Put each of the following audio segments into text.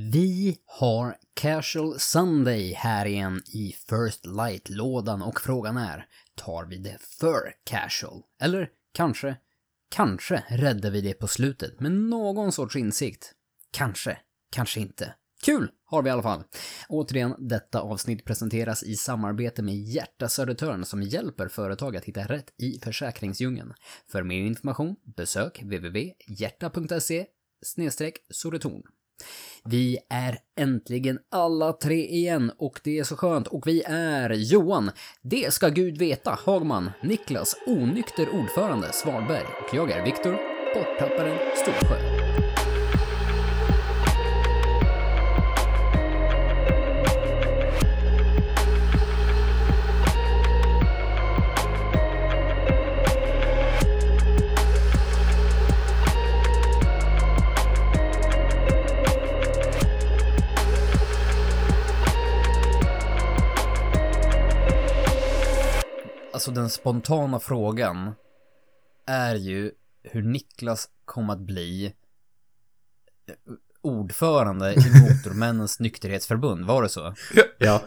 Vi har Casual Sunday här igen i First Light-lådan och frågan är, tar vi det för casual? Eller kanske, kanske räddar vi det på slutet med någon sorts insikt? Kanske, kanske inte. Kul har vi i alla fall. Återigen, detta avsnitt presenteras i samarbete med Hjärta Södertörn som hjälper företag att hitta rätt i försäkringsdjungeln. För mer information, besök www.hjärta.se Soretorn. Vi är äntligen alla tre igen och det är så skönt. Och vi är Johan, det ska Gud veta, Hagman, Niklas, onykter ordförande, Svalberg och jag är Viktor, borttapparen Storsjö. Alltså den spontana frågan är ju hur Niklas kom att bli eh, ordförande i Motormännens nykterhetsförbund, var det så? Ja.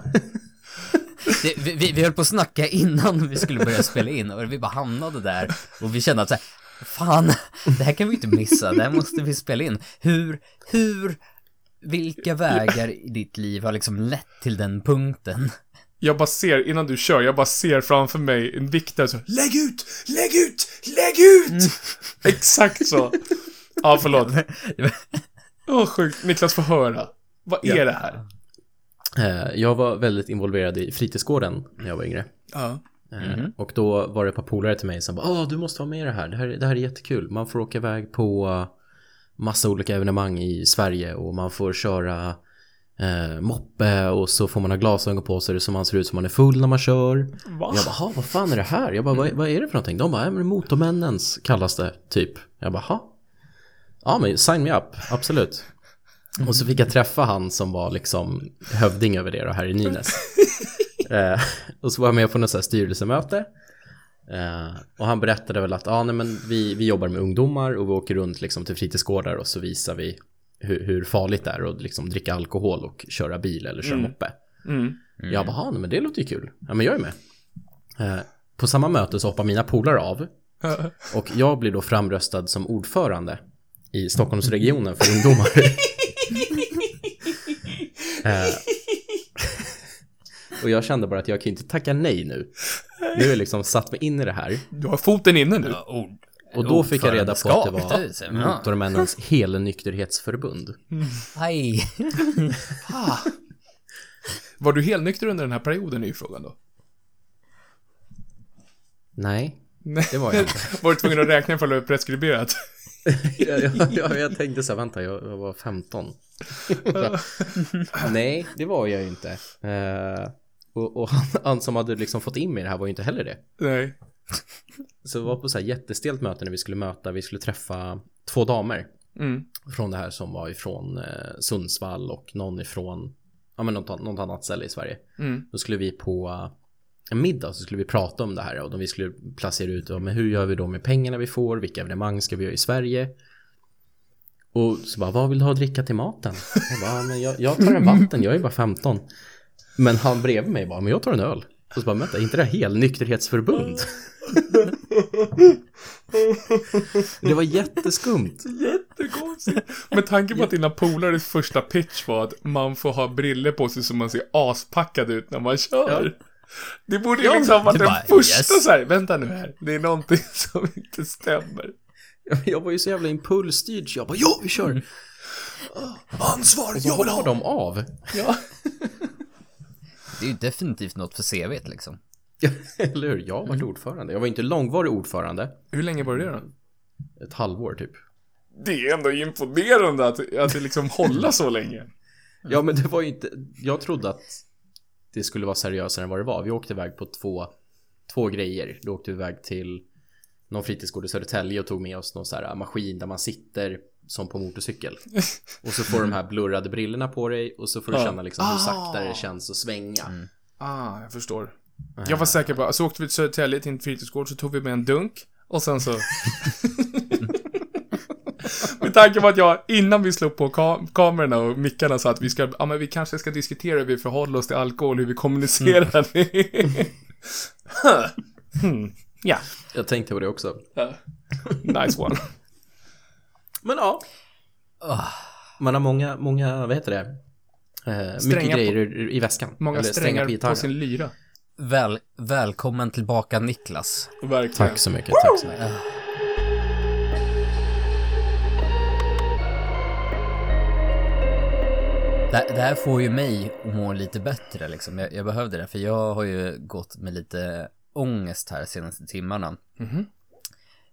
Det, vi, vi, vi höll på att snacka innan vi skulle börja spela in och vi bara hamnade där och vi kände att så här, fan, det här kan vi inte missa, det här måste vi spela in. Hur, hur, vilka vägar i ditt liv har liksom lett till den punkten? Jag bara ser, innan du kör, jag bara ser framför mig en viktare så Lägg ut! Lägg ut! Lägg ut! Exakt så. Ja, förlåt. Åh, sjukt. Niklas, får höra. Vad är Ja. det här? Eh, Jag var väldigt involverad i fritidsgården när jag var yngre. Ja. Eh, Och då var det ett par polare till mig som bara Åh, du måste vara med i det här. Det här, det här är jättekul. Man får åka iväg på massa olika evenemang i Sverige och man får köra eh, moppe och så får man ha glasögon på sig så man ser ut som man är full när man kör. Va? Jag bara, "Ha, vad fan är det här? Jag bara, vad, vad är det för någonting? De bara, "Ja, men Motormännens kallas det, typ. Jag bara, ha? Ja, men sign me up, absolut. Och så fick jag träffa han som var liksom hövding över det då, här i Nynäs. eh, och så var jag med på något så här styrelsemöte. Eh, och han berättade väl att ah, nej, men vi, vi jobbar med ungdomar och vi åker runt liksom, till fritidsgårdar och så visar vi hur, hur farligt det är att liksom, dricka alkohol och köra bil eller köra moppe. Mm. Jag bara, "Ah, nej, men det låter ju kul. Ja, men jag är med. Eh, på samma möte så hoppar mina polare av och jag blir då framröstad som ordförande i Stockholmsregionen för ungdomar. eh, och jag kände bara att jag kan inte tacka nej nu. Nu har jag liksom satt mig in i det här. Du har foten inne nu. ord. Och då fick jag reda på att det var. Motormännens helnykterhetsförbund. Aj. Var du helnykter under den här perioden är ju frågan då. Nej, Nej. det var jag inte. Var du tvungen att räkna ifall du var preskriberat? ja, ja, ja, jag tänkte så här, vänta, jag, jag var 15. Nej, det var jag ju inte. Eh, och och han, han som hade liksom fått in mig i det här var ju inte heller det. Nej. Så det var på så här jättestelt möte när vi skulle möta, vi skulle träffa två damer Mm. från det här som var ifrån eh, Sundsvall och någon ifrån, ja men något, något annat ställe i Sverige. Mm. Då skulle vi på eh, en middag så skulle vi prata om det här och då vi skulle placera ut, ja, men hur gör vi då med pengarna vi får, vilka evenemang ska vi göra i Sverige? Och så bara, vad vill du ha att dricka till maten? Jag bara, "Ja, men jag, jag tar en vatten, jag är bara 15. Men han bredvid mig bara, men jag tar en öl. Och så bara, vänta, är inte det här helnykterhetsförbund? det var jätteskumt. Jättekonstigt. Med tanke på att dina polares första pitch var att man får ha briller på sig så man ser aspackad ut när man kör. Det borde ju Ja, liksom ha varit den bara, första yes. så här, vänta nu här, det är någonting som inte stämmer. Jag var ju så jävla impulsstyrd så jag bara, ja vi kör! Ansvar, Och så hoppar de av. Ja. Det är ju definitivt något för CVt liksom. Eller hur? Jag var ordförande. Jag var inte långvarig ordförande. Hur länge var det då? Ett halvår typ. Det är ändå imponerande att, att det liksom hålla så länge. Ja men det var ju inte, jag trodde att det skulle vara seriösare än vad det var. Vi åkte iväg på två, två grejer. Då åkte vi iväg till någon fritidsgård i Södertälje och tog med oss någon så här maskin där man sitter som på motorcykel. Och så får du de här blurrade brillorna på dig och så får du känna liksom hur sakta det känns att svänga. Ah, jag förstår. Jag var säker på, så åkte vi till Södertälje till en fritidsgård så tog vi med en dunk och sen så... Med tanke på att jag innan vi slog på kam kamerorna och mickarna sa att vi ska, ja men vi kanske ska diskutera hur vi förhåller oss till alkohol, hur vi kommunicerar. hmm. Ja, Jag tänkte på det också. nice one. Men ja. Man har många, många, vad heter det? Eh, Strängar mycket på- grejer i, i väskan. Många Eller strängar på, gitarren. sin lyra. Väl, välkommen tillbaka Niklas. Verkligen. Tack så mycket, tack så mycket. Det, det här får ju mig att må lite bättre liksom. Jag, jag behövde det, för jag har ju gått med lite ångest här senaste timmarna.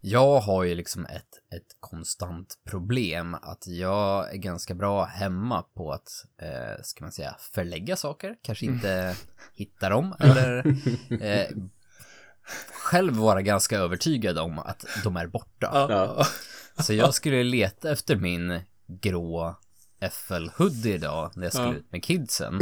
Jag har ju liksom ett, ett konstant problem att jag är ganska bra hemma på att, eh, ska man säga, förlägga saker, kanske inte hitta dem, eller eh, själv vara ganska övertygad om att de är borta. Ja. Så jag skulle leta efter min grå FL-hoodie idag när jag skulle Ja. ut med kidsen.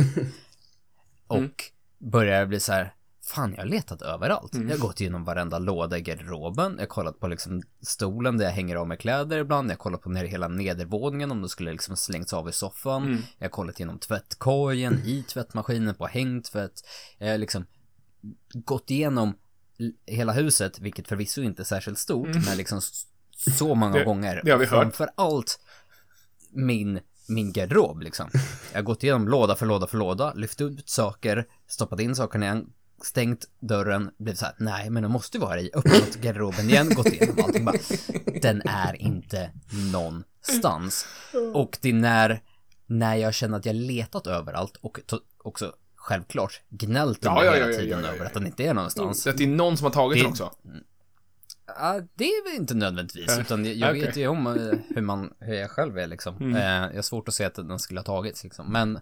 Och började bli så här, fan jag har letat överallt. Jag har gått igenom varenda låda i garderoben, jag har kollat på liksom stolen där jag hänger av med kläder ibland, jag har kollat på ner hela nedervåningen om det skulle liksom slängts av i soffan, jag har kollat igenom tvättkorgen, i tvättmaskinen, på hängtvätt, jag har liksom gått igenom hela huset, vilket förvisso inte är särskilt stort, men liksom så många Det- gånger. det har vi hört. Framför allt min, min garderob liksom. Jag har gått igenom låda för låda för låda, lyft ut saker, stoppat in sakerna igen, stängt dörren, blivit så här, nej men det måste ju vara i, öppnat garderoben igen, gått igenom allting bara. Den är inte någonstans. Och det är när, när jag känner att jag letat överallt och to- också självklart gnällt Ja, ja, hela ja, ja, tiden över att den inte är någonstans. Att det är någon som har tagit Det- den också. Ja, det är väl inte nödvändigtvis, utan jag, Okej. vet ju om eh, hur man, hur jag själv är liksom. Mm. Eh, jag har svårt att se att den skulle ha tagits liksom. Men,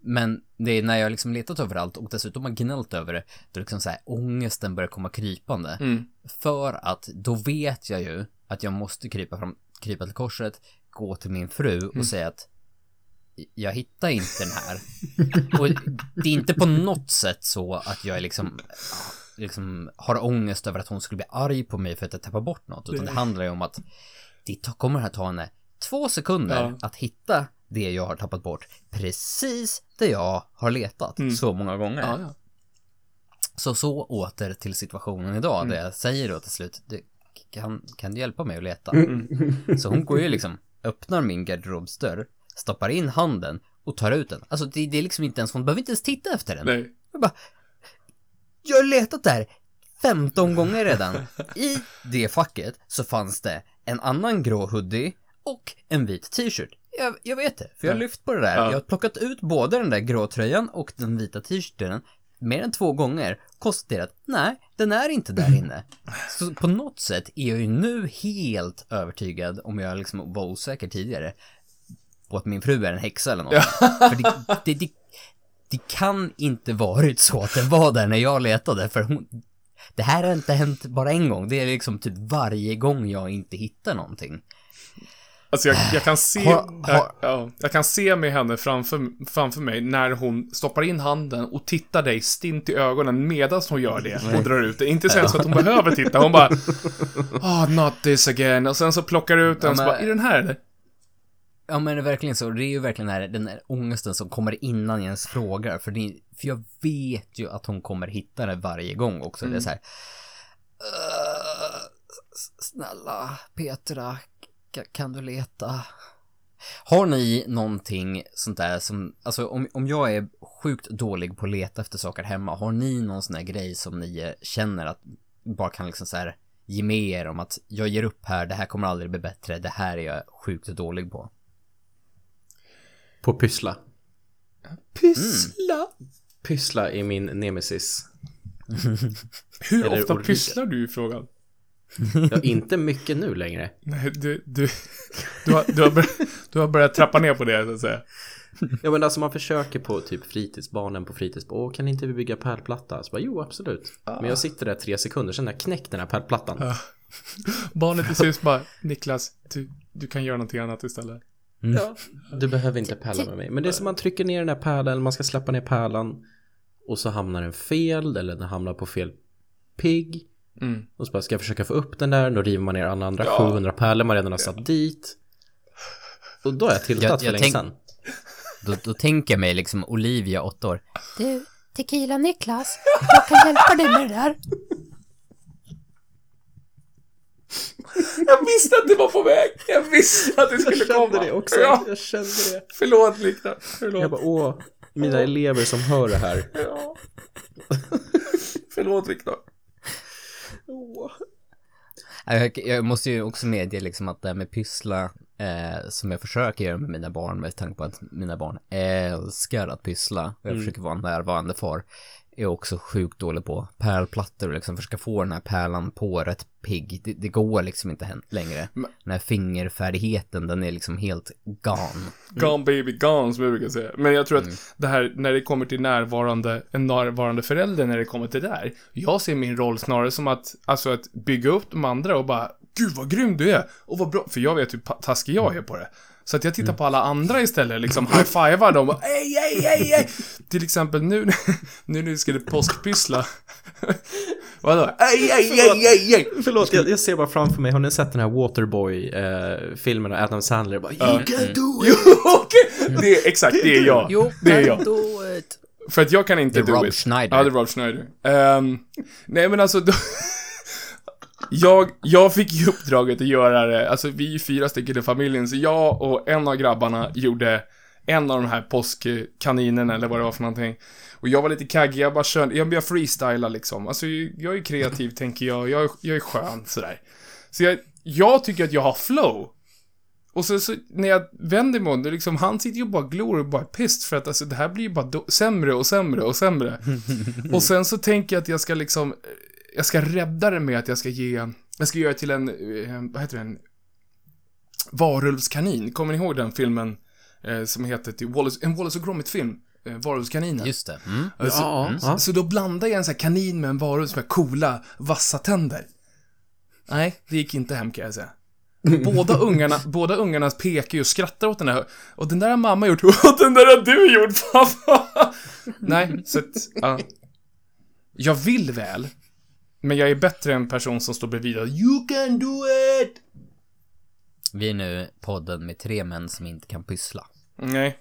men det är när jag liksom letat överallt och dessutom har gnällt över det, då liksom så här ångesten börjar komma krypande. Mm. För att då vet jag ju att jag måste krypa fram, krypa till korset, gå till min fru och Mm. säga att jag hittar inte den här. Och det är inte på något sätt så att jag är liksom, liksom har ångest över att hon skulle bli arg på mig för att jag tappar bort något. Utan det handlar ju om att det kommer att ta henne två sekunder Ja. att hitta det jag har tappat bort precis där jag har letat så många gånger. Mm. Ja, ja. Så så åter till situationen idag där jag säger då till slut, du, kan, kan du hjälpa mig att leta? Så hon går ju liksom, öppnar min garderobsdörr, stoppar in handen och tar ut den. Alltså det, det är liksom inte ens, hon behöver inte ens titta efter den. Nej. Jag bara, jag har letat där 15 gånger redan. I det facket så fanns det en annan grå hoodie och en vit t-shirt. Jag, jag vet det, för jag har lyft på det där. Ja. Jag har plockat ut både den där grå tröjan och den vita t-shirten mer än två gånger. Konstaterat, nej, den är inte där inne. Så på något sätt är jag ju nu helt övertygad, om jag liksom var osäker tidigare, på att min fru är en häxa eller något. För det, det, det, det kan inte varit så att den var där när jag letade, för hon, det här har inte hänt bara en gång, det är liksom typ varje gång jag inte hittar någonting. Alltså jag, jag kan se, Har- har- Jag, ja, jag kan se med henne framför, framför mig när hon stoppar in handen och tittar dig stint i ögonen medan hon gör det och drar ut det. Inte så att hon behöver titta, hon bara Oh, not this again. Och sen så plockar du ut den Ja, och så men- bara, är den här eller? Ja men det är verkligen så, det är ju verkligen den här, den här ångesten som kommer innan jag ens frågar, för, det, för jag vet ju att hon kommer hitta det varje gång också, det är så här. "Öh, s- snälla Petra, ka- kan du leta? Har ni någonting sånt där som, alltså om, om jag är sjukt dålig på att leta efter saker hemma, har ni någon sån här grej som ni eh, känner att bara kan liksom så här ge med er om att jag ger upp här, det här kommer aldrig bli bättre, det här är jag sjukt dålig på. På pyssla. Pyssla? Pyssla är min nemesis. Hur Eller ofta pysslar du i frågan? Ja, inte mycket nu längre. Nej, du, du, du, har, du, har börjat, du har börjat trappa ner på det, så att säga. Ja men alltså man försöker på typ fritidsbarnen på fritids. Åh kan inte vi bygga pärlplatta? Så bara, jo absolut. Men jag sitter där tre sekunder, sen har jag knäckt den här pärlplattan. Barnet till sist bara, Niklas, du, du kan göra någonting annat istället. Ja. Du behöver inte pärla med mig. Men det är som man trycker ner den här pärlan, man ska släppa ner pärlan. Och så hamnar den fel, eller den hamnar på fel pigg. Mm. Och så bara, ska jag försöka få upp den där? Då river man ner alla andra Ja. 700 pärlor man redan har satt dit. Och då har jag tiltat Jag- för jag länge tänk- sedan. Då, då tänker jag mig liksom Olivia, åtta år. Du, Tequila Niklas, jag kan hjälpa dig med det där. Jag visste att det var på väg. Jag visste att det skulle komma. Ja, jag kände det. förlåt Niklas. Förlåt. Jag bara, åh, mina elever som hör det här. Ja. Förlåt Viktor. Jag, jag måste ju också medge liksom att det här med pyssla, eh, som jag försöker göra med mina barn med tanke på att mina barn älskar att pyssla och jag försöker vara en närvarande far, är också sjukt dålig på pärlplattor och liksom försöka få den här pärlan på rätt pigg. Det, det går liksom inte längre. Den här fingerfärdigheten, den är liksom helt gone. Gone baby gone som jag brukar säga. Men jag tror att det här, när det kommer till närvarande, en närvarande förälder när det kommer till det där. Jag ser min roll snarare som att, alltså att bygga upp de andra och bara, gud vad grym du är! Och vad bra, för jag vet hur taskig jag är på det. Så att jag tittar på alla andra istället, liksom high-fivar dem och ej, ej, ej, ej! Till exempel nu, nu när vi skulle påskpyssla. Vadå? Ej, ej, ej, ej, ej! Förlåt, jag, jag ser bara framför mig, har ni sett den här Waterboy-filmen av Adam Sandler? Bara, you can do Jo, okej! Det är exakt, det är jag. Det är jag. do it. För att jag kan inte Det är do Rob it. Schneider. Ja, det är Rob Schneider. Ehm, nej, men alltså... Då, jag, jag fick ju uppdraget att göra det, alltså vi är fyra stycken i familjen, så jag och en av grabbarna gjorde en av de här påskkaninerna eller vad det var för någonting. Och jag var lite kaggig, jag bara körde, jag, jag freestylar liksom. Alltså jag är kreativ tänker jag, jag, är- jag är skön sådär. Så jag, jag tycker att jag har flow. Och så, så när jag vänder mig om, det liksom, han sitter ju bara glor och bara pissed för att alltså det här blir ju bara sämre och sämre och sämre. och sen så tänker jag att jag ska liksom, jag ska rädda det med att jag ska ge, jag ska göra till en, eh, vad heter den? Varulvskanin. Kommer ni ihåg den filmen eh, som heter till Wallace, en Wallace och Gromit-film? Eh, Varulvskaninen. Just det. Mm. Alltså, Ja, mm. ja. Så då blandar jag en sån här kanin med en varulv som har coola, vassa tänder. Nej, det gick inte hem kan jag säga. Båda ungarna, båda ungarna pekar ju och skrattar åt den där. Och den där har mamma gjort. Och den där har du gjort pappa. Nej, så att, ja. Jag vill väl. Men jag är bättre än person som står bredvid och You can do it! Vi är nu podden med tre män som inte kan pyssla. Nej.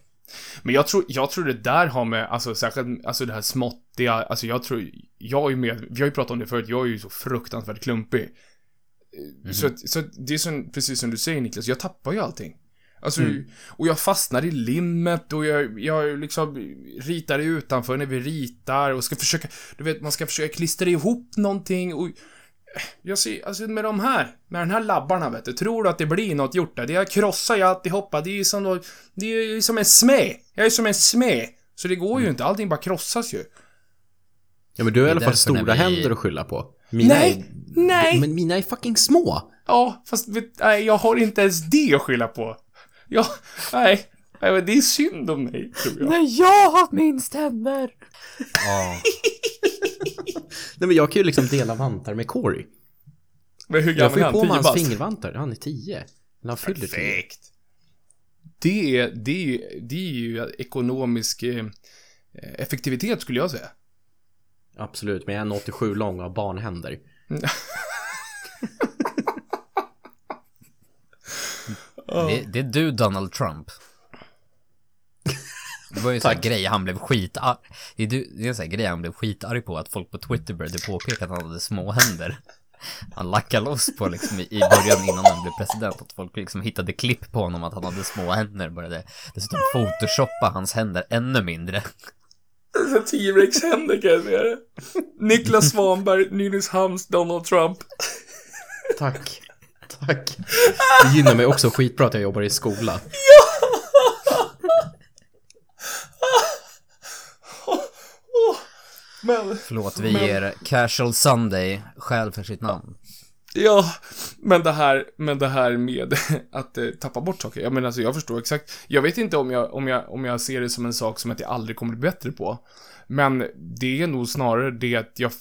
Men jag tror, jag tror det där har med, alltså särskilt, alltså det här småttiga, alltså jag tror, jag är med, vi har ju pratat om det förut, jag är ju så fruktansvärt klumpig. Så, att- så att det är som, precis som du säger Niklas, jag tappar ju allting. Alltså, och jag fastnar i limmet och jag, jag liksom ritar utanför när vi ritar och ska försöka, du vet, man ska försöka klistra ihop någonting och jag ser, alltså med de här, med den här labbarna vet du, tror du att det blir något gjort där? Det jag krossar ju alltihopa, det är ju som då, det är ju som en smed. Jag är som en smed. Så det går ju inte, allting bara krossas ju. Ja men du har i alla fall stora vi- händer att skylla på. Mina Nej, är... nej. Men mina är fucking små. Ja, fast vet, nej, jag har inte ens det att skylla på. Jag, nej, nej, men det är synd om mig, tror jag. Men jag har minst händer. Ja. Nej men jag kan ju liksom dela vantar med Corey. Men hur Jag gammal får är ju han? på mig hans fingervantar. Han är tio. Eller han fyller tio. Perfekt. Det är, det är, ju- det är ju ekonomisk eh, effektivitet, skulle jag säga. Absolut, men jag är 1,87 lång och har barnhänder. Det, det är du Donald Trump. Det var ju en sån här grej han blev skitarg. Det är, du, det är en sån här grej han blev skitarg på, att folk på Twitter började påpeka att han hade små händer. Han lackade loss på liksom i början innan han blev president, att folk liksom hittade klipp på honom att han hade små händer, började dessutom photoshoppa hans händer ännu mindre. T-Rex händer kan jag säga det. Niklas Svanberg, Nynäshamns Donald Trump. Tack. Tack. Det gynnar mig också skitbra att jag jobbar i skola. Men, Förlåt, vi ger Casual Sunday skäl för sitt namn. ja, men det här, men det här med att eh, tappa bort saker. Jag menar, alltså jag förstår exakt. Jag vet inte om jag, om jag, om jag ser det som en sak som att jag aldrig kommer bli bättre på. Men det är nog snarare det att jag,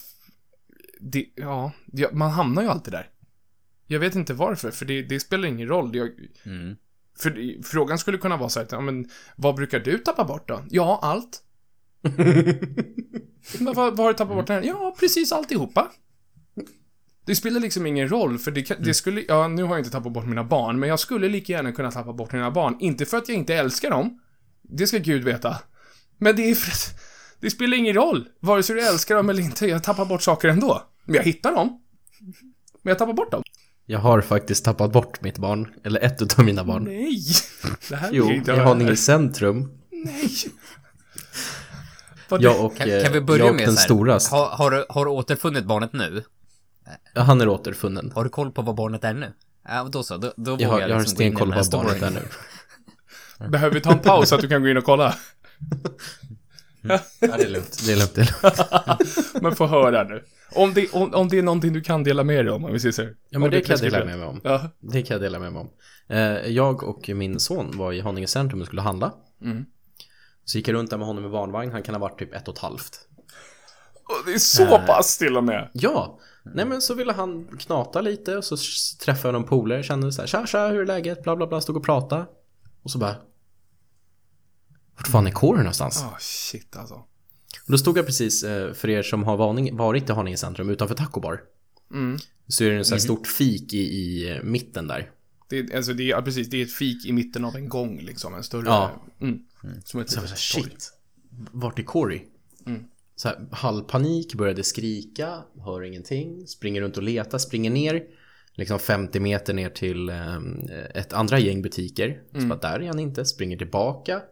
det, ja, jag, man hamnar ju alltid där. Jag vet inte varför, för det, det spelar ingen roll. Jag, Mm. För frågan skulle kunna vara så här, ja, men vad brukar du tappa bort då? Ja, allt. vad, vad har du tappat bort här? Ja, precis alltihopa. Det spelar liksom ingen roll, för det, kan, det skulle, ja nu har jag inte tappat bort mina barn, men jag skulle lika gärna kunna tappa bort mina barn. Inte för att jag inte älskar dem, det ska gud veta. Men det är för att, det spelar ingen roll, vare sig du älskar dem eller inte, jag tappar bort saker ändå. Men jag hittar dem. Men jag tappar bort dem. Jag har faktiskt tappat bort mitt barn, eller ett av mina barn. Nej! Det här Jo, jag i. Haninge centrum. Nej! Jag och, Kan, eh, kan vi börja jag med den stora. har, har, du, har du återfunnit barnet nu? Ja, Han är återfunnen. Har du koll på vad barnet är nu? Ja, då så. Då, då Jag vågar har, jag har liksom stenkoll på vad barnet är nu. Behöver vi ta en paus så att du kan gå in och kolla? Ja, det är lugnt. Det är lugnt. Det är lugnt. Men få höra nu. Om det, om, om det är någonting du kan dela med dig om, om vi säger så. Ja, men det kan jag dela med mig om. Ja. Det kan jag dela med mig om. Eh, Jag och min son var i Haninge centrum och skulle handla. Mm. Så gick jag runt där med honom i barnvagn. Han kan ha varit typ ett och ett halvt. Och Det är så pass till och med. Ja, nej men så ville han knata lite och så träffade jag någon polare, kände så här, tja tja, hur är läget, bla bla bla, stod och pratade. Och så bara, vart fan är Kåre någonstans? Ah shit alltså. Och då stod jag precis, eh, för er som har vaning, varit i Haninge centrum utanför Taco Bar. Mm. Så är det en så här stort fik i, i eh, mitten där. Det är, alltså det är, ja, precis, det är ett fik i mitten av en gång liksom, en större... Ja. Mm. Som ett Så jag var litet så här, shit, vart är Corey? Mm. Så här, halvpanik, började skrika, hör ingenting, springer runt och letar, springer ner, liksom 50 meter ner till eh, ett andra gäng butiker. Så bara, där är han inte, springer tillbaka,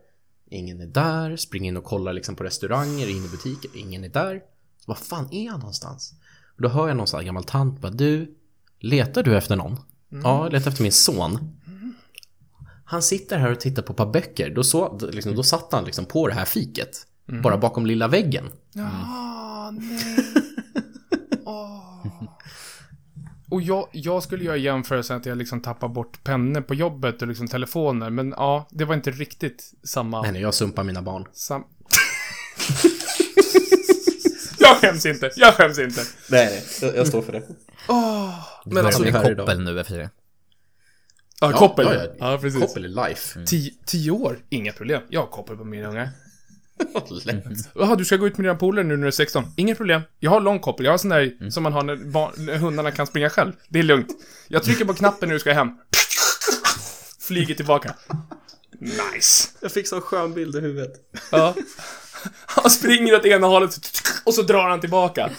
ingen är där, springer in och kollar liksom på restauranger, in i butiker, ingen är där. Vad fan är han någonstans? Och då hör jag någon sån här gammal tant bara, du, letar du efter någon? Ja, jag letar efter min son. Han sitter här och tittar på ett par böcker. Då, så, liksom, då satt han liksom på det här fiket. Bara bakom lilla väggen. Ja, nej. Åh. Och jag, jag skulle göra jämförelsen att jag liksom tappar bort pennor på jobbet och liksom telefoner, men ja, det var inte riktigt samma... Nej, nej, jag sumpar mina barn. Sam... jag skäms inte, jag skäms inte. Nej, nej, jag, jag står för det. Du Men börjar alltså, här idag. koppel nu efter det. Ja, koppel. Ja, Ja, ja. precis. Koppel är life. Tio, tio år, inga problem. Jag har koppel på mina ungar. Jaha, du ska gå ut med dina polare nu när du är 16. Inget problem. Jag har lång koppel. Jag har sån där som man har när, barn, när hundarna kan springa själv. Det är lugnt. Jag trycker på knappen när du ska hem. Flyger tillbaka. Nice. Jag fick sån skön bild i huvudet. Ja. Han springer åt ena hållet och så drar han tillbaka.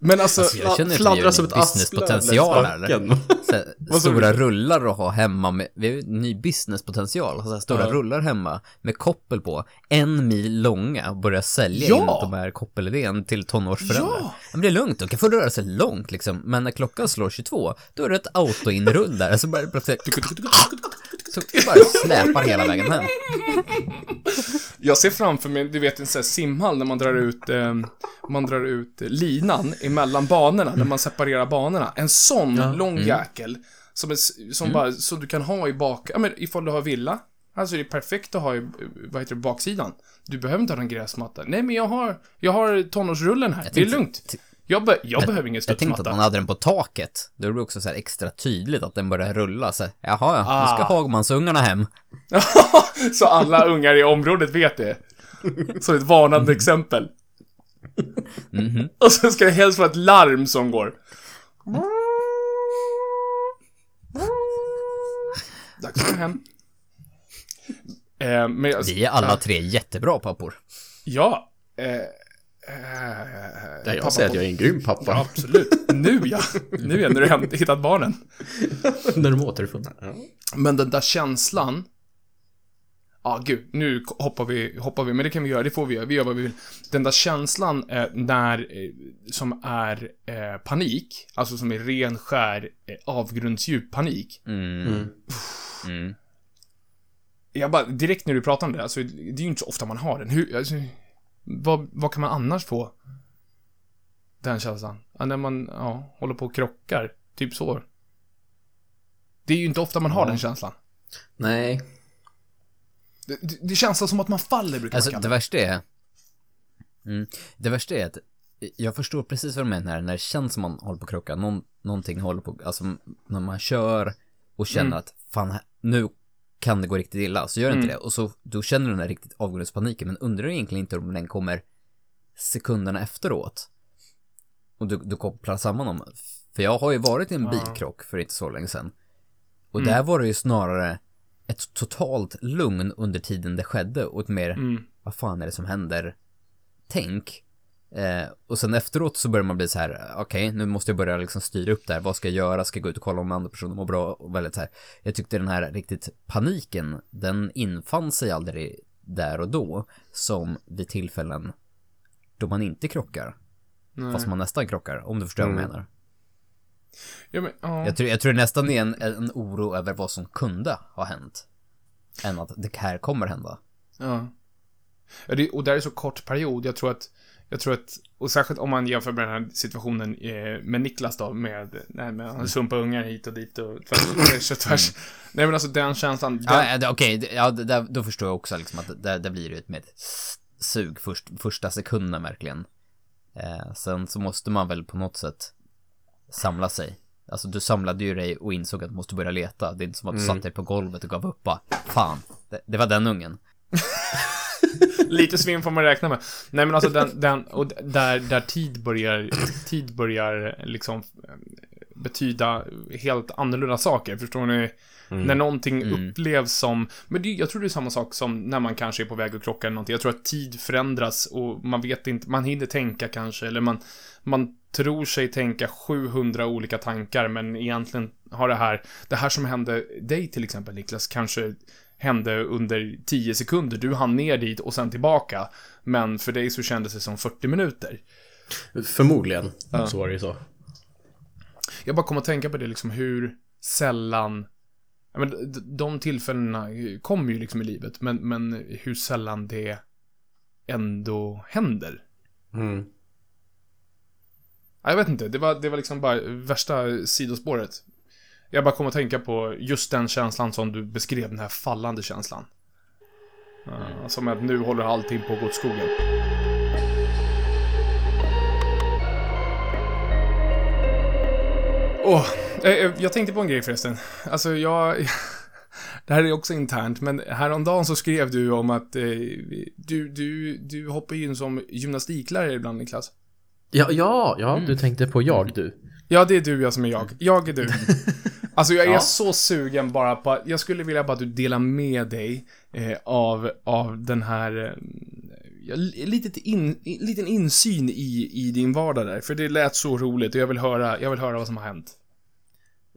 Men alltså, Alltså, jag känner har som en ett businesspotential här. Så här, stora rullar att ha hemma med, vi har ju ny businesspotential, så här, stora Ja. rullar hemma med koppel på, en mil långa och börja sälja Ja! in de här koppelidén till tonårsföräldrar. Ja! Men det är lugnt, de kan få röra sig långt liksom, men när klockan slår 22, då är det ett autoinrull där, så bara plötsligt, så bara släpar hela vägen hem. Jag ser framför mig, du vet en sån här simhall när man drar ut, eh, man drar ut linan emellan banorna, när man separerar banorna. En sån lång jäkel, som, är, som bara, så du kan ha i bak, ja men ifall du har villa, alltså det är perfekt att ha i, vad heter det, baksidan. Du behöver inte ha en gräsmatta. Nej men jag har, jag har tonårsrullen här, det är lugnt. Jag, be, jag, behöver ingen Jag tänkte att studsmatta. man hade den på taket. Då är det också så här extra tydligt att den börjar rulla. Så, jaha, ja, nu ska Ah. Hagmansungarna hem. så alla ungar i området vet det. Så ett varnande exempel. Och så ska det helst vara ett larm som går. Dags att gå hem. Eh, jag, Vi är alla tre jättebra pappor. Ja. Eh, Ja, jag pappa säger att jag är en grym pappa. Ja, absolut. Nu ja. Nu ja, när du har hittat barnen. När de. Ja. Men den där känslan. Ja, ah, gud, nu hoppar vi, hoppar vi, men det kan vi göra, det får vi göra, vi gör vad vi vill. Den där känslan eh, när, eh, som är eh, panik, alltså som är ren, skär, eh, avgrundsdjup panik. Mm. Mm. Jag bara, direkt när du pratar om det, alltså, det är ju inte så ofta man har den. Hur, alltså, vad, vad kan man annars få? Den känslan. Ja, när man, ja, håller på och krockar. Typ så. Det är ju inte ofta man har den känslan. Nej. Det, det, det känns som att man faller, brukar Alltså, man det kalla det. värsta är... Mm, det värsta är att jag förstår precis vad du menar när, det känns som man håller på att krocka. Någon, någonting håller på, alltså när man kör och känner Mm. att fan, nu kan det gå riktigt illa, så gör det inte Mm. det. Och så, då känner du den där riktigt avgrundspaniken, men undrar egentligen inte om den kommer sekunderna efteråt. och du, du kopplar samman dem. För jag har ju varit i en bilkrock för inte så länge sedan. Och där var det ju snarare ett totalt lugn under tiden det skedde och ett mer, vad fan är det som händer? Tänk. Eh, och sen efteråt så börjar man bli så här, okej, nu måste jag börja liksom styra upp det här, vad ska jag göra, ska jag gå ut och kolla om andra personer mår bra och väldigt så här. Jag tyckte den här riktigt paniken, den infann sig aldrig där och då, som vid tillfällen då man inte krockar. Fast man nästan krockar, om du förstår vad jag menar. Ja, men, ja. Jag tror, jag tror nästan är en, en oro över vad som kunde ha hänt. Än att det här kommer hända. Ja. ja det, och där är så kort period. Jag tror att, jag tror att, och särskilt om man jämför med den här situationen eh, med Niklas då, med, nej, med han sumpar ungar hit och dit och tvärs, och tvärs. Nej men alltså den känslan, den, Ja, okej, det- ja, där- då förstår jag också liksom att det, det blir ut med ett sug först, första sekunden verkligen. Eh, sen så måste man väl på något sätt samla sig. Alltså du samlade ju dig och insåg att du måste börja leta. Det är inte som att du satte dig på golvet och gav upp bara, fan, det, det var den ungen. lite svinn får man räkna med. Nej men alltså den, den och där, där tid börjar, tid börjar liksom eh, betyda helt annorlunda saker, förstår ni? När någonting upplevs som, men det, jag tror det är samma sak som när man kanske är på väg att krocka eller någonting. Jag tror att tid förändras och man vet inte, man hinner tänka kanske, eller man, man tror sig tänka 700 olika tankar, men egentligen har det här, det här som hände dig till exempel Niklas, kanske hände under 10 sekunder. Du hann ner dit och sen tillbaka. Men för dig så kändes det som 40 minuter. Förmodligen så var det ju så. Jag bara kom att tänka på det liksom hur sällan Ja, men de tillfällena kommer ju liksom i livet, men, men hur sällan det ändå händer. Mm. Ja, Jag vet inte, det var, det var liksom bara värsta sidospåret. Jag bara kom att tänka på just den känslan som du beskrev, den här fallande känslan. Ja, som att nu håller allting på att gå åt skogen. Åh, eh, eh, jag tänkte på en grej förresten. Alltså jag... Det här är också internt, men häromdagen så skrev du om att eh, du, du, du hoppar in som gymnastiklärare ibland, Niklas. Ja, ja, ja, du tänkte på jag du. Ja, det är du, jag som är jag. Jag är du. Alltså, jag är Ja. så sugen bara på jag skulle vilja bara att du delar med dig eh, av, av den här, eh, litet in, liten insyn i, i din vardag där. För det lät så roligt och jag vill höra, jag vill höra vad som har hänt.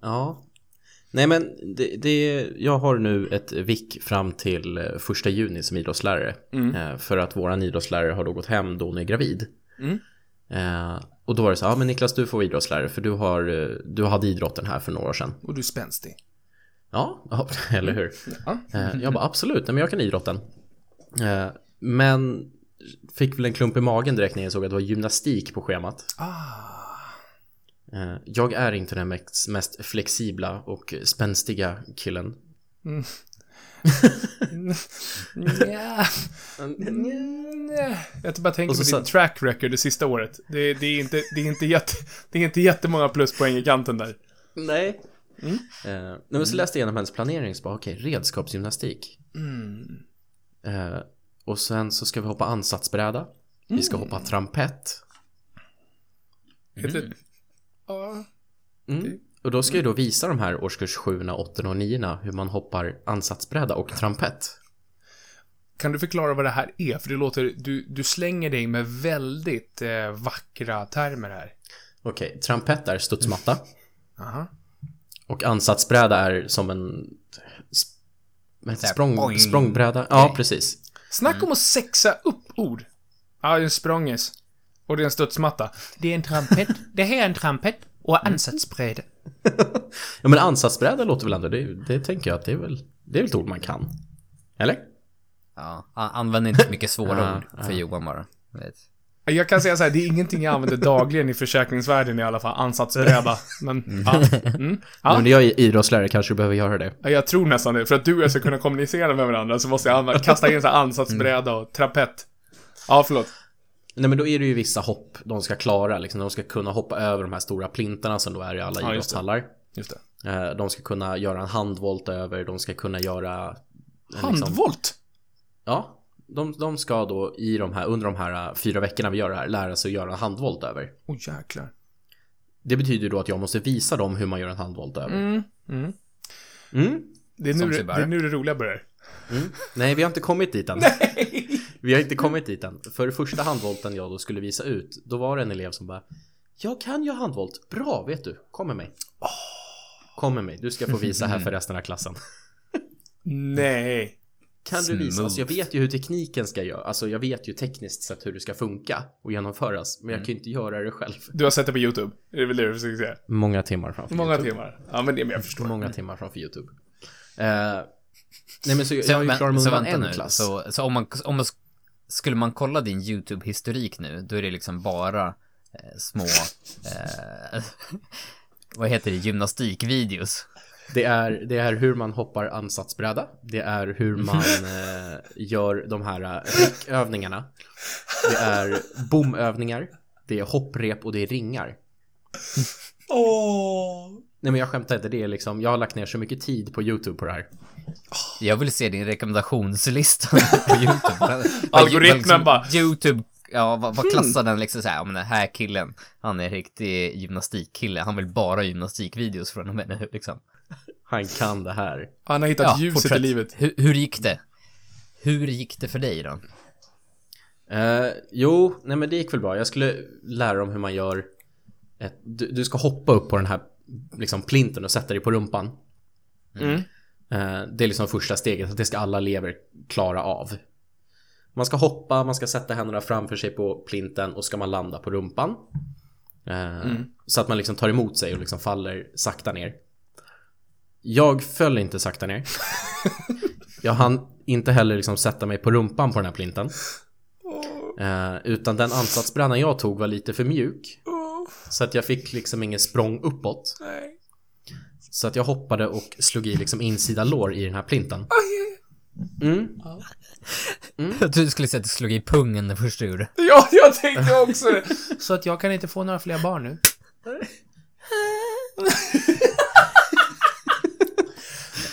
Ja. Nej men det, det, jag har nu ett vick fram till eh, första juni som idrottslärare. Eh, för att våran idrottslärare har då gått hem då hon är gravid. Mm. Och då var det så, ja men Niklas du får vara idrottslärare för du har, eh, du hade idrotten här för några år sedan. Och du är spänstig. Ja, ja eller hur? Ja. Eh, jag bara absolut, nej, men jag kan idrotten. Eh, men fick väl en klump i magen direkt när jag såg att det var gymnastik på schemat. Ah. Jag är inte den mest, flexibla och spänstiga killen. Nja. Nja. Jag bara tänker på din sa- track record det sista året. Det, det, är inte, det, är inte jätte, det är inte jättemånga pluspoäng i kanten där. Nej. Eh, nej, men så läste jag igenom hennes planering så bara, okej, redskapsgymnastik. Eh, och sen så ska vi hoppa ansatsbräda. Vi ska hoppa trampett. Heter det? Ja. Mm. Och då ska jag då visa de här årskurs 7, 8 och 9 hur man hoppar ansatsbräda och trampett. Kan du förklara vad det här är? För det låter, du, du slänger dig med väldigt eh, vackra termer här. Okej, trampett är studsmatta. Aha. Och ansatsbräda är som en sp- språng, språngbräda. Ja, precis. Snacka om att sexa upp ord. Ja, det är en språngis. Och det är en studsmatta. Det är en trampett. Det här är en trampett. Och ansatsbräde. Ja, men ansatsbräda låter väl ändå, det, det tänker jag att det är väl, det är väl ett ord man kan. Eller? Ja, an- använd inte mycket svåra ord för Johan bara. Vet. Jag kan säga så här, det är ingenting jag använder dagligen i försäkringsvärlden i alla fall. Ansatsbräda. Men, ja. Mm. ja. Men när jag är idrottslärare kanske du behöver göra det. Ja, Jag tror nästan det. För att du och jag ska kunna kommunicera med varandra så måste jag använda, kasta in så här ansatsbräda och trampett. Ja, förlåt. Nej men då är det ju vissa hopp de ska klara, liksom. De ska kunna hoppa över de här stora plintarna som då är i alla Ja, idrottshallar. Just det. Eh, De ska kunna göra en handvolt över, de ska kunna göra... liksom- Handvolt? Ja, De, de ska då i de här, under de här äh, fyra veckorna vi gör det här lära sig att göra en handvolt över. Åh oh, jäklar. Det betyder då att jag måste visa dem hur man gör en handvolt över. Mm. Mm. Mm. Det, är nu, det är nu det roliga börjar. Mm. Nej, vi har inte kommit dit än. Vi har inte kommit dit än. För första handvolten jag då skulle visa ut, då var det en elev som bara Jag kan ju handvolt. Bra, vet du. Kom med mig. Kom med mig. Du ska få visa här för resten av klassen. Nej. Kan du visa? Alltså jag vet ju hur tekniken ska göra. Alltså jag vet ju tekniskt sett hur det ska funka och genomföras. Men jag kan ju inte göra det själv. Du har sett det på YouTube? Det är väl det du försöker säga? Många timmar framför Många YouTube. timmar. Ja, men det men jag förstår. Många timmar framför YouTube. Eh, nej men så, Så, jag är ju men- klar med vänta vänta nu, en klass. så, så om man, om man sk- skulle man kolla din YouTube-historik nu, då är det liksom bara eh, små, eh, vad heter det, gymnastikvideos. Det är, det är hur man hoppar ansatsbräda. Det är hur man eh, gör de här eh, räckövningarna. Det är bomövningar. Det är hopprep och det är ringar. Åh. Nej men jag skämtar inte, det är liksom, jag har lagt ner så mycket tid på YouTube på det här. Jag vill se din rekommendationslista på YouTube. Algoritmen liksom bara- YouTube, ja vad, vad klassar den liksom såhär, ja men den här killen, han är en riktig gymnastikkille, han vill bara gymnastikvideos från och med nu liksom. Han kan det här. Han har hittat Ja, ljuset fortsätt. i livet. Hur, hur gick det? Hur gick det för dig då? Eh, jo, nej men det gick väl bra. Jag skulle lära dem hur man gör ett, du, du ska hoppa upp på den här liksom plinten och sätta dig på rumpan. Mm. Eh, det är liksom första steget, att det ska alla elever klara av. Man ska hoppa, man ska sätta händerna framför sig på plinten och ska man landa på rumpan. Eh, Så att man liksom tar emot sig och liksom faller sakta ner. Jag föll inte sakta ner. Jag hann inte heller liksom sätta mig på rumpan på den här plinten. Eh, utan den ansatsbrännan jag tog var lite för mjuk. Så att jag fick liksom ingen språng uppåt. Nej. Så att jag hoppade och slog i liksom insida lår i den här plinten. Mm. Jag trodde du skulle säga att du slog i pungen det första du gjorde. Ja, jag tänkte också det. Så att jag kan inte få några fler barn nu?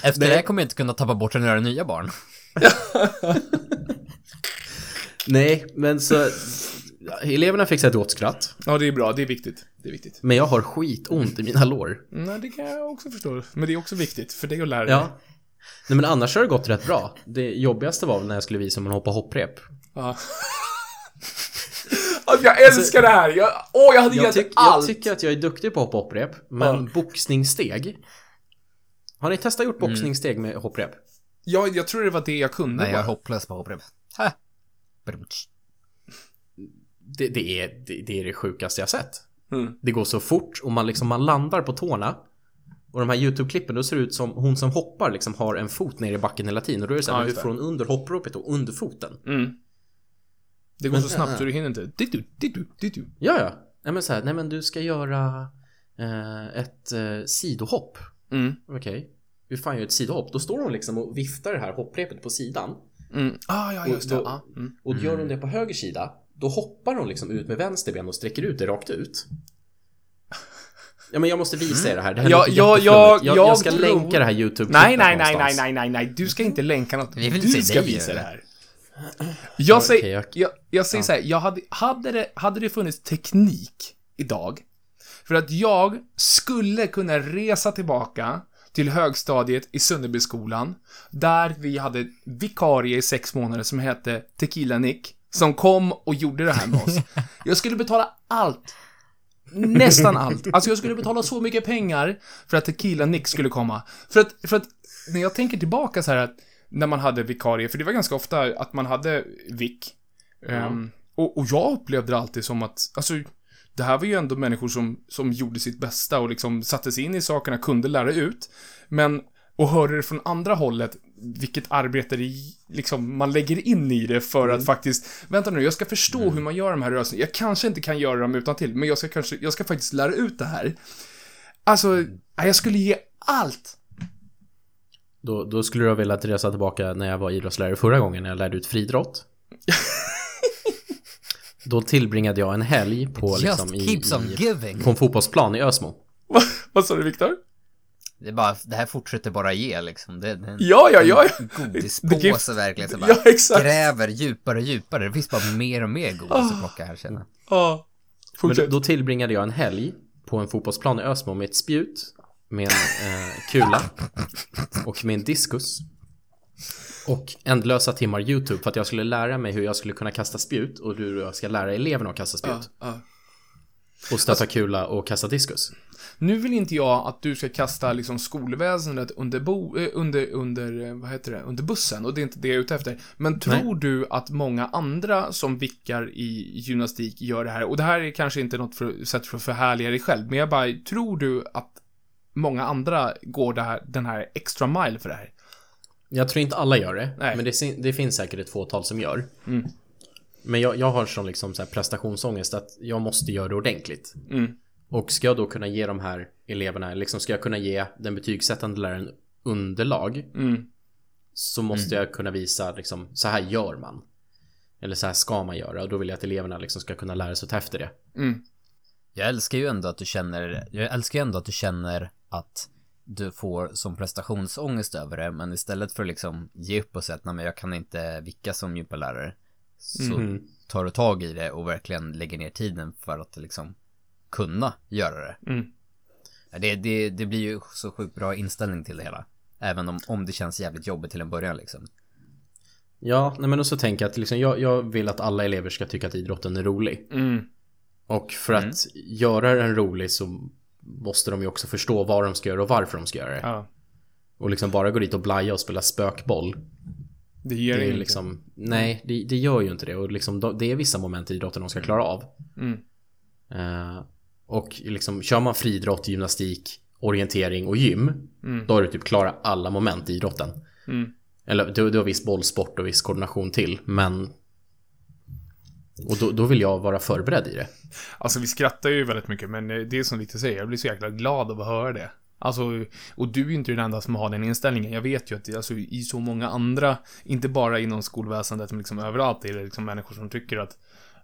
Efter det här kommer jag inte kunna tappa bort några nya barn. Nej, men så... Eleverna fick sig ett gott skratt. Ja, det är bra. Det är viktigt. Det är viktigt. Men jag har skitont i mina lår. Nej, det kan jag också förstå. Men det är också viktigt för dig att lära dig. Ja. Nej men annars har det gått rätt bra. Det jobbigaste var väl när jag skulle visa hur man hoppar hopprep. Ja. Alltså, jag älskar det här! Jag, åh, jag hade Jag, gett tyck, jag allt! tycker att jag är duktig på att hoppa hopprep, men Ja. boxningssteg? Har ni testat gjort boxningssteg med hopprep? Ja, jag tror det var det jag kunde Nej, jag är hopplös på hopprep. Ha. Det, det, är, det, det är det sjukaste jag sett. Mm. Det går så fort och man liksom man landar på tårna. Och de här YouTube-klippen, då ser det ut som hon som hoppar liksom har en fot ner i backen hela tiden. Och då är det så här, Ja, hur får hon under hoppropet och under foten? Mm. Det går Men- så snabbt så du hinner inte. Dittu, dittu, dittu. Ja, ja. Nej men så här, nej men du ska göra eh, ett eh, sidohopp. Mm. Okej. Hur fan gör ett sidohopp? Då står hon liksom och viftar det här hopprepet på sidan. Mm. Ah, ja, just det. Och då- Ja. Mm. Och gör hon det på höger sida, då hoppar hon liksom ut med vänster ben och sträcker ut det rakt ut. Ja men jag måste visa er det här. Det här Ja, ja, jätteflummigt. jag- jag, ska tror- länka det här YouTube Nej, nej, nej, nej, nej, nej, nej. Du ska inte länka något. Vi vill du ska dig visa det här. Jag Ja, säger, okej, jag- jag, jag säger så här, jag hade, hade, det, hade det funnits teknik idag, för att jag skulle kunna resa tillbaka till högstadiet i Sunderbyskolan, där vi hade vikarie i sex månader som hette Tequila Nick, som kom och gjorde det här med oss. Jag skulle betala allt. Nästan allt. Alltså jag skulle betala så mycket pengar för att Tequila Nick skulle komma. För att, för att när jag tänker tillbaka så här att när man hade vikarie, för det var ganska ofta att man hade vik. Ehm, och, och jag upplevde det alltid som att, alltså, det här var ju ändå människor som, som gjorde sitt bästa och liksom satte sig in i sakerna, kunde lära ut. Men, och hörde det från andra hållet, vilket arbete det, liksom, man lägger in i det för att faktiskt, vänta nu, jag ska förstå hur man gör de här rörelserna. Jag kanske inte kan göra dem utan till, men jag ska kanske, jag ska faktiskt lära ut det här. Alltså, nej, jag skulle ge allt. Då, då skulle du ha velat resa tillbaka när jag var idrottslärare förra gången när jag lärde ut friidrott. Då tillbringade jag en helg på, liksom, i, i, på en fotbollsplan i Ösmo. Vad sa du, Viktor? Det, är bara, det här fortsätter bara ge liksom. Det, det är en Ja, ja, ja. ja. godispåse verkligen. Så bara Ja, exakt. gräver djupare och djupare. Det finns bara mer och mer godis att plocka här känner. Ja. Men Fortsätt. då tillbringade jag en helg på en fotbollsplan i Ösmo med ett spjut, med en eh, kula och med en diskus. Och ändlösa timmar YouTube för att jag skulle lära mig hur jag skulle kunna kasta spjut och hur jag ska lära eleverna att kasta spjut. Ja, ja. Och stöta kula och kasta diskus. Nu vill inte jag att du ska kasta liksom skolväsendet under, bo, eh, under, under, eh, vad heter det, under bussen. Och det är inte det jag är ute efter. Men tror du att många andra som vickar i gymnastik gör det här? Och det här är kanske inte något för, sätt för att förhärliga dig själv. Men jag bara, tror du att många andra går det här, den här extra mile för det här? Jag tror inte alla gör det, Nej. men det, det finns säkert ett fåtal som gör. Mm. Men jag, jag har sån liksom så här prestationsångest att jag måste göra det ordentligt. Mm. Och ska jag då kunna ge de här eleverna, liksom ska jag kunna ge den betygssättande läraren underlag Mm. så måste jag kunna visa liksom, så här gör man. Eller så här ska man göra och då vill jag att eleverna liksom ska kunna lära sig att ta efter det. Mm. Jag älskar ju ändå att du känner, jag älskar ju ändå att du känner att du får som prestationsångest över det, men istället för att liksom ge upp och säga att nej men jag kan inte vicka som gympalärare, så Mm. tar du tag i det och verkligen lägger ner tiden för att liksom kunna göra det. Mm. Det, det, det blir ju så sjukt bra inställning till det hela. Även om, om det känns jävligt jobbigt till en början liksom. Ja, nej men och så tänker jag att liksom, jag, jag vill att alla elever ska tycka att idrotten är rolig. Mm. Och för att göra den rolig så måste de ju också förstå vad de ska göra och varför de ska göra det. Ja. Och liksom bara gå dit och blaja och spela spökboll. Det ger Det inget. liksom, nej, det, det gör ju inte det. Och liksom, de- det är vissa moment i idrotten de ska klara av. Mm. Eh, och liksom, kör man friidrott, gymnastik, orientering och gym, Mm. då har du typ klarat alla moment i idrotten. Mm. Eller du, du har viss bollsport och viss koordination till, men... Och då, då vill jag vara förberedd i det. Alltså vi skrattar ju väldigt mycket, men det är som Victor säger, jag blir så jäkla glad av att höra det. Alltså, och du är ju inte den enda som har den inställningen. Jag vet ju att alltså, i så många andra, inte bara inom skolväsendet, men liksom överallt är det liksom människor som tycker att,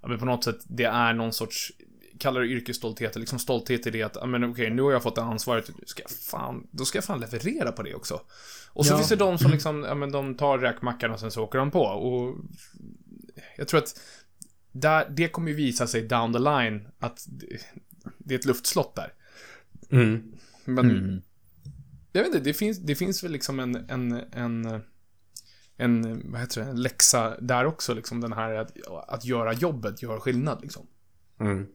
men på något sätt, det är någon sorts, kallar det yrkesstolthet, liksom stolthet i det att, men okej, nu har jag fått det ansvaret, ska jag fan, då ska jag fan leverera på det också. Och så Ja. finns det de som liksom, ja men de tar räkmackan och sen så åker de på. Och jag tror att där, det kommer ju visa sig down the line att det, det är ett luftslott där. Mm. Men, Mm. jag vet inte, det finns, det finns väl liksom en, en, en, en, vad heter det, en läxa där också, liksom den här att, att göra jobbet gör skillnad, liksom. Mm.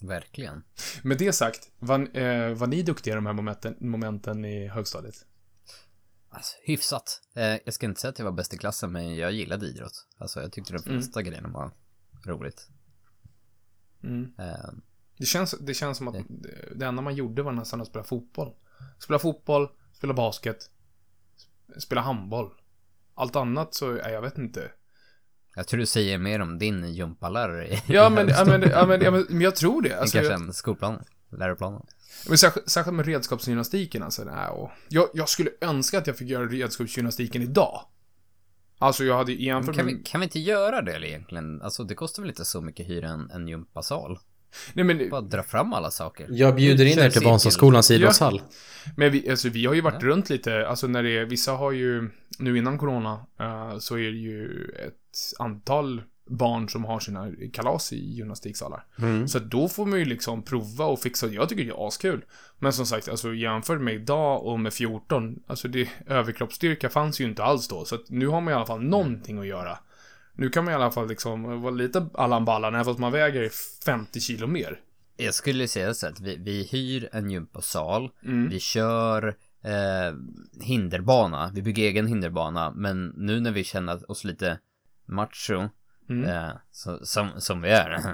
Verkligen. Med det sagt, var, eh, var ni duktiga i de här momenten, momenten i högstadiet? Alltså, hyfsat. Eh, jag ska inte säga att jag var bäst i klassen, men jag gillade idrott. Alltså, jag tyckte de flesta grejerna var roligt. Mm. Eh, Det känns, det känns som att det, det enda man gjorde var nästan att spela fotboll. Spela fotboll, spela basket, sp- spela handboll. Allt annat så, ja, jag vet inte. jag tror du säger mer om din gympalärare Ja, men, ja, men, ja, men, ja, men, jag tror det. Alltså, kanske jag, än skolplanen, läroplanen. men särskilt, särskilt med redskapsgymnastiken, alltså. Nej, och jag, jag skulle önska att jag fick göra redskapsgymnastiken idag. Alltså, jag hade jämfört Kan med... vi, kan vi inte göra det egentligen? Alltså, det kostar väl inte så mycket hyra en, en gympasal? Nej, men, Bara dra fram alla saker. Jag bjuder in er till cirkel. Vasaskolans idrottshall. men vi, alltså, vi har ju varit runt lite, alltså när det är, vissa har ju, nu innan corona, eh, så är det ju ett antal barn som har sina kalas i gymnastiksalar. Mm. Så då får man ju liksom prova och fixa. Jag tycker det är askul. Men som sagt, alltså jämfört med idag och med 14, alltså det, överkroppsstyrka fanns ju inte alls då. Så att nu har man i alla fall någonting att göra. Nu kan man i alla fall liksom vara lite Allan Ballan, även fast man väger 50 kilo mer. Jag skulle säga så att vi, vi hyr en gympasal, Mm. vi kör eh, hinderbana, vi bygger egen hinderbana, men nu när vi känner oss lite macho, Mm. eh, så, som, som vi är, eh,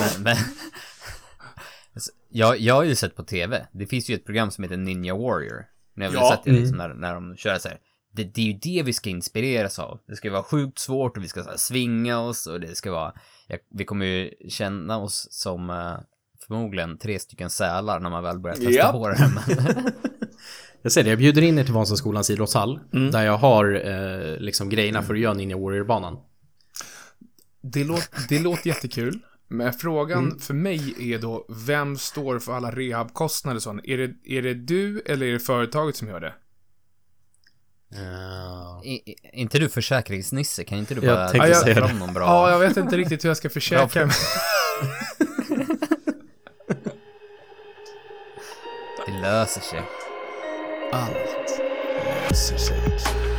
men, men jag, jag har ju sett på tv, det finns ju ett program som heter Ninja Warrior, har väl Ja. sett det liksom när, när de kör så här. Det, det är ju det vi ska inspireras av. Det ska vara sjukt svårt och vi ska så här, svinga oss och det ska vara, ja, vi kommer ju känna oss som eh, förmodligen tre stycken sälar när man väl börjar testa Japp. på det. Men, Jag säger det, jag bjuder in er till Vasaskolans idrottshall. Där jag har eh, liksom grejerna för att göra Ninja Warrior-banan. Det, låt, det låter jättekul. Men frågan Mm. för mig är då, vem står för alla rehabkostnader och sånt? Är det, är det du eller är det företaget som gör det? I, i, inte du försäkringsnisse? Kan inte du Jag bara säga fram någon bra... Ja, jag vet inte riktigt hur jag ska försäkra mig. Det löser sig. Allt löser sig.